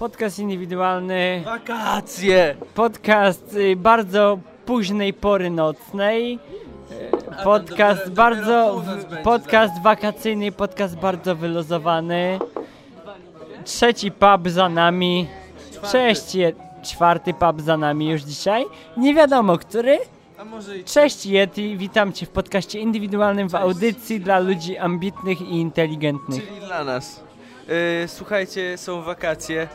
Podcast indywidualny, Wakacje! podcast y, bardzo późnej pory nocnej. y, Podcast dopiero- bardzo, dopiero północ będzie, podcast wakacyjny, podcast bardzo wyluzowany. Trzeci pub za nami. Cześć, je, czwarty pub za nami już dzisiaj. Nie wiadomo który. A może i Cześć Yeti, witam Cię w podcaście indywidualnym w audycji dla ludzi ambitnych i inteligentnych. czyli dla nas. Yy, słuchajcie, są wakacje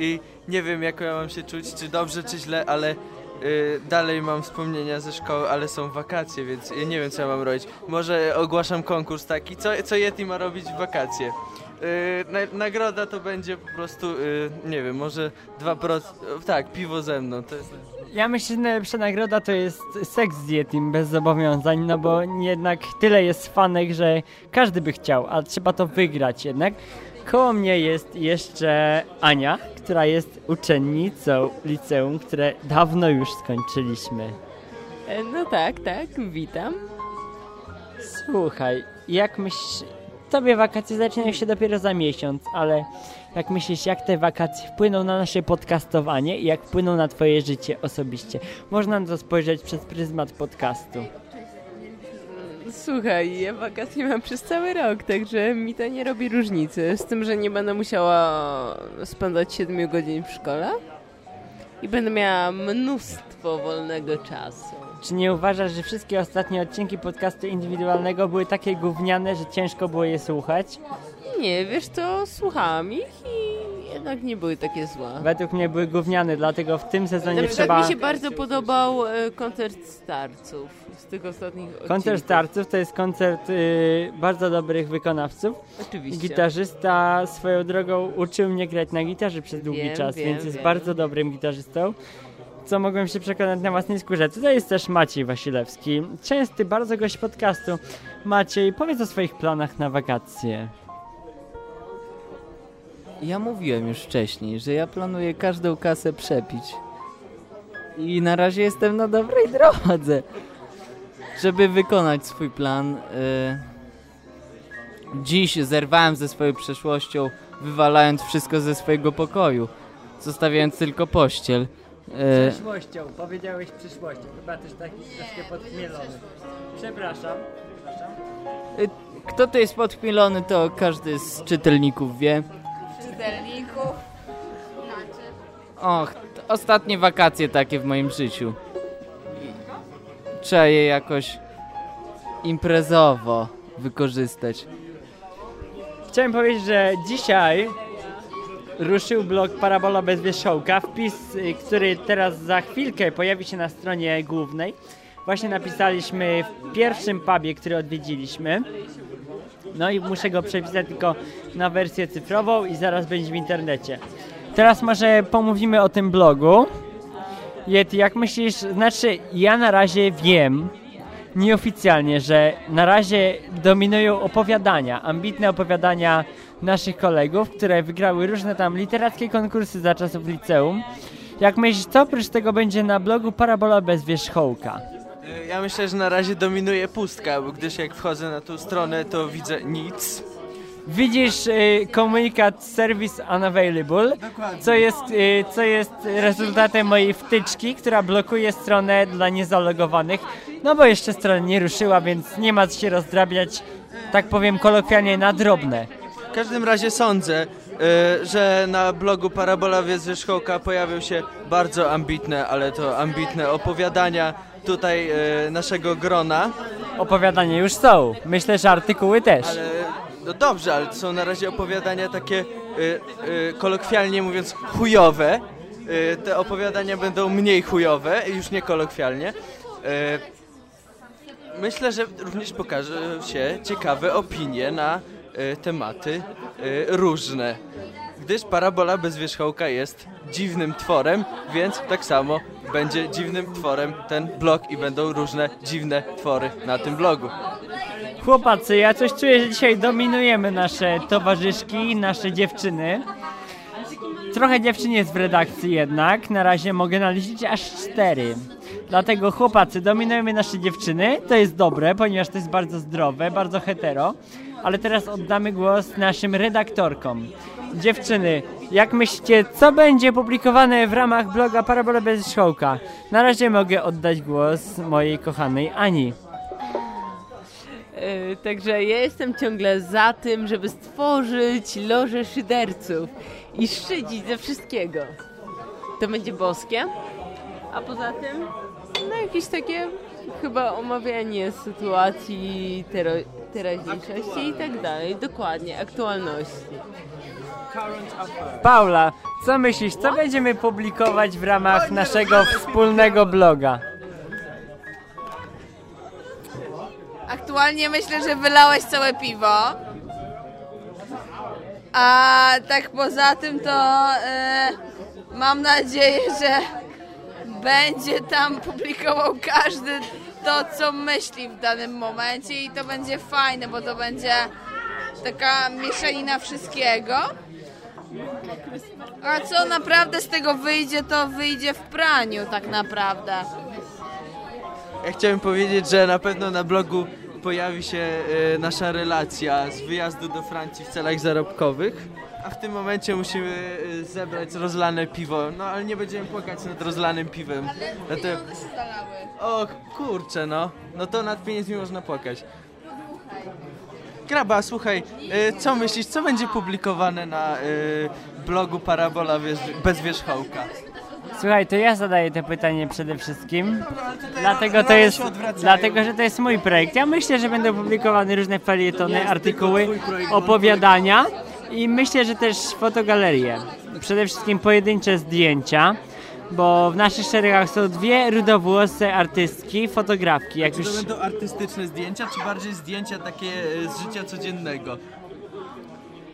i nie wiem jak ja mam się czuć, czy dobrze, czy źle, ale yy, dalej mam wspomnienia ze szkoły, ale są wakacje, więc ja nie wiem co ja mam robić. Może ogłaszam konkurs taki, co, co Yeti ma robić w wakacje. Yy, na, nagroda to będzie po prostu, yy, nie wiem, może 2%, tak, piwo ze mną, to jest... Ja myślę, że najlepsza nagroda to jest seks z Yetim bez zobowiązań, no bo jednak tyle jest fanek, że każdy by chciał, a trzeba to wygrać jednak. Koło mnie jest jeszcze Ania, która jest uczennicą liceum, które dawno już skończyliśmy. E, No tak, tak, witam. Słuchaj, jak myślisz, tobie wakacje zaczynają się dopiero za miesiąc, ale jak myślisz, jak te wakacje wpłyną na nasze podcastowanie i jak wpłyną na twoje życie osobiście? Można na to spojrzeć przez pryzmat podcastu. Słuchaj, ja wakacje mam przez cały rok, także mi to nie robi różnicy. Z tym, że nie będę musiała spędzać 7 godzin w szkole i będę miała mnóstwo wolnego czasu. Czy nie uważasz, że wszystkie ostatnie odcinki podcastu indywidualnego były takie gówniane, że ciężko było je słuchać? Nie, wiesz co, słuchałam ich jednak nie były takie złe. Według mnie były gówniane, dlatego w tym sezonie przykład trzeba... mi się bardzo podobał e, koncert starców z tych ostatnich odcinków. Koncert starców to jest koncert y, bardzo dobrych wykonawców. Oczywiście. Gitarzysta swoją drogą uczył mnie grać na gitarze przez długi Wiem, czas, wiem, więc jest wiem. bardzo dobrym gitarzystą. Co mogłem się przekonać na własnej skórze. Tutaj jest też Maciej Wasilewski, częsty bardzo gość podcastu. Maciej, powiedz o swoich planach na wakacje. Ja mówiłem już wcześniej, że ja planuję każdą kasę przepić. I na razie jestem na dobrej drodze. Żeby wykonać swój plan. y, Dziś zerwałem ze swoją przeszłością, wywalając wszystko ze swojego pokoju, zostawiając tylko pościel. Y, Przyszłością, powiedziałeś przyszłością, chyba też taki troszkę podchmielony. Przepraszam. Kto to jest podchmielony, to każdy z czytelników wie. Czytelników. Och, ostatnie wakacje takie w moim życiu. Trzeba je jakoś imprezowo wykorzystać. Chciałem powiedzieć, że dzisiaj ruszył blog Parabola bez wierzchołka. Wpis, y, który teraz za chwilkę pojawi się na stronie głównej. Właśnie napisaliśmy w pierwszym pubie, który odwiedziliśmy. No i muszę go przepisać tylko na wersję cyfrową i zaraz będzie w internecie. Teraz może pomówimy o tym blogu. Yeti, jak myślisz, znaczy ja na razie wiem, nieoficjalnie, że na razie dominują opowiadania, ambitne opowiadania naszych kolegów, które wygrały różne tam literackie konkursy za czasów liceum. Jak myślisz, co oprócz tego będzie na blogu Parabola bez wierzchołka? Ja myślę, że na razie dominuje pustka, bo gdyż jak wchodzę na tą stronę, to widzę nic. Widzisz y, komunikat Service Unavailable, co jest, y, co jest rezultatem mojej wtyczki, która blokuje stronę dla niezalogowanych. No bo jeszcze strona nie ruszyła, więc nie ma co się rozdrabiać, tak powiem kolokwialnie, na drobne. W każdym razie sądzę, że na blogu Parabola z Wierzchołka pojawią się bardzo ambitne, ale to ambitne opowiadania tutaj yy, naszego grona. Opowiadania już są. Myślę, że artykuły też. Ale no dobrze, ale to są na razie opowiadania takie yy, kolokwialnie mówiąc chujowe. Te opowiadania będą mniej chujowe, już nie kolokwialnie. Myślę, że również pokażą się ciekawe opinie na tematy y, różne. Gdyż parabola bez wierzchołka jest dziwnym tworem, więc tak samo będzie dziwnym tworem ten blog i będą różne dziwne twory na tym blogu. Chłopacy, ja coś czuję, że dzisiaj dominujemy nasze towarzyszki, nasze dziewczyny. Trochę dziewczyn jest w redakcji jednak, na razie mogę naliczyć aż cztery. Dlatego chłopacy, dominujemy nasze dziewczyny, to jest dobre, ponieważ to jest bardzo zdrowe, bardzo hetero. Ale teraz oddamy głos naszym redaktorkom. Dziewczyny, Jak myślicie, co będzie publikowane w ramach bloga Parabola bez Wierzchołka? Na razie mogę oddać głos mojej kochanej Ani. E, Także ja jestem ciągle za tym, żeby stworzyć lożę szyderców i szydzić ze wszystkiego. To będzie boskie. A poza tym, no jakieś takie chyba omawianie sytuacji teraźniejszości i tak dalej. Dokładnie, aktualności. Paula, co myślisz, co będziemy publikować w ramach naszego wspólnego bloga? Aktualnie myślę, że wylałeś całe piwo. A tak poza tym to e, mam nadzieję, że będzie tam publikował każdy to, co myśli w danym momencie i to będzie fajne, bo to będzie taka mieszanina wszystkiego. A co naprawdę z tego wyjdzie, to wyjdzie w praniu tak naprawdę. Ja chciałem powiedzieć, że na pewno na blogu pojawi się e, nasza relacja z wyjazdu do Francji w celach zarobkowych. A w tym momencie musimy e, zebrać rozlane piwo. No ale nie będziemy płakać nad rozlanym piwem. Dlatego... O kurczę no. No to nad pieniędzmi można płakać. Graba, słuchaj, e, co myślisz, co będzie publikowane na blogu Parabola bez wierzchołka? Słuchaj, to ja zadaję to pytanie przede wszystkim. Dlatego to jest, dlatego, że to jest mój projekt. Ja myślę, że będą publikowane różne felietony, artykuły, opowiadania i myślę, że też fotogalerie. Przede wszystkim pojedyncze zdjęcia, bo w naszych szeregach są dwie rudowłose artystki, fotografki. Jak Czy już to będą artystyczne zdjęcia, czy bardziej zdjęcia takie z życia codziennego?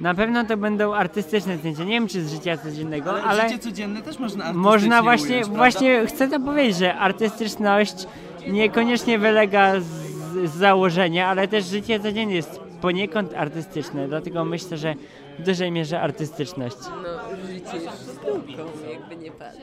Na pewno to będą artystyczne zdjęcia. Nie wiem, czy z życia codziennego, Ale, ale życie codzienne też można artystycznie można właśnie, ująć, właśnie chcę to powiedzieć, że artystyczność niekoniecznie wylega z, z założenia, ale też życie codzienne jest poniekąd artystyczne, dlatego myślę, że w dużej mierze artystyczność. No, życie jest sztuką, jakby nie patrzeć.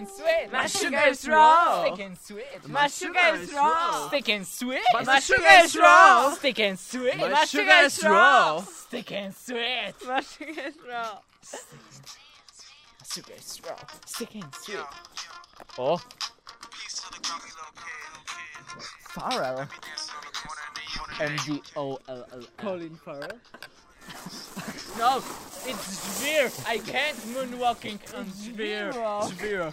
And sweet. My sugar is raw. Stick and sweet. My sugar is raw. Stick and sweet. My sugar is raw. Stick and sweet. My sugar is raw. Stick and sweet. My sugar is raw. Sugar is raw. Stick and sweet. Oh. Farrell. M D O L L. Colin Farrell. No, it's Zveer. I can't moonwalking on Zveer. Zveer.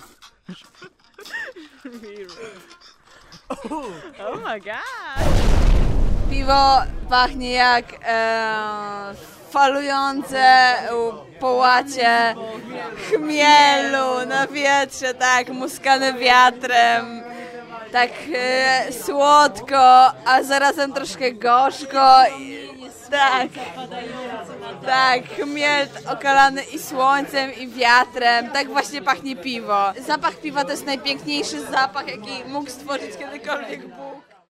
Oh my god. Piwo pachnie jak e, falujące połacie chmielu na wietrze, tak, muskane wiatrem. Tak e, słodko, a zarazem troszkę gorzko. I, tak, tak, chmiel okalany i słońcem, i wiatrem. Tak właśnie pachnie piwo. Zapach piwa to jest najpiękniejszy zapach, jaki mógł stworzyć kiedykolwiek Bóg.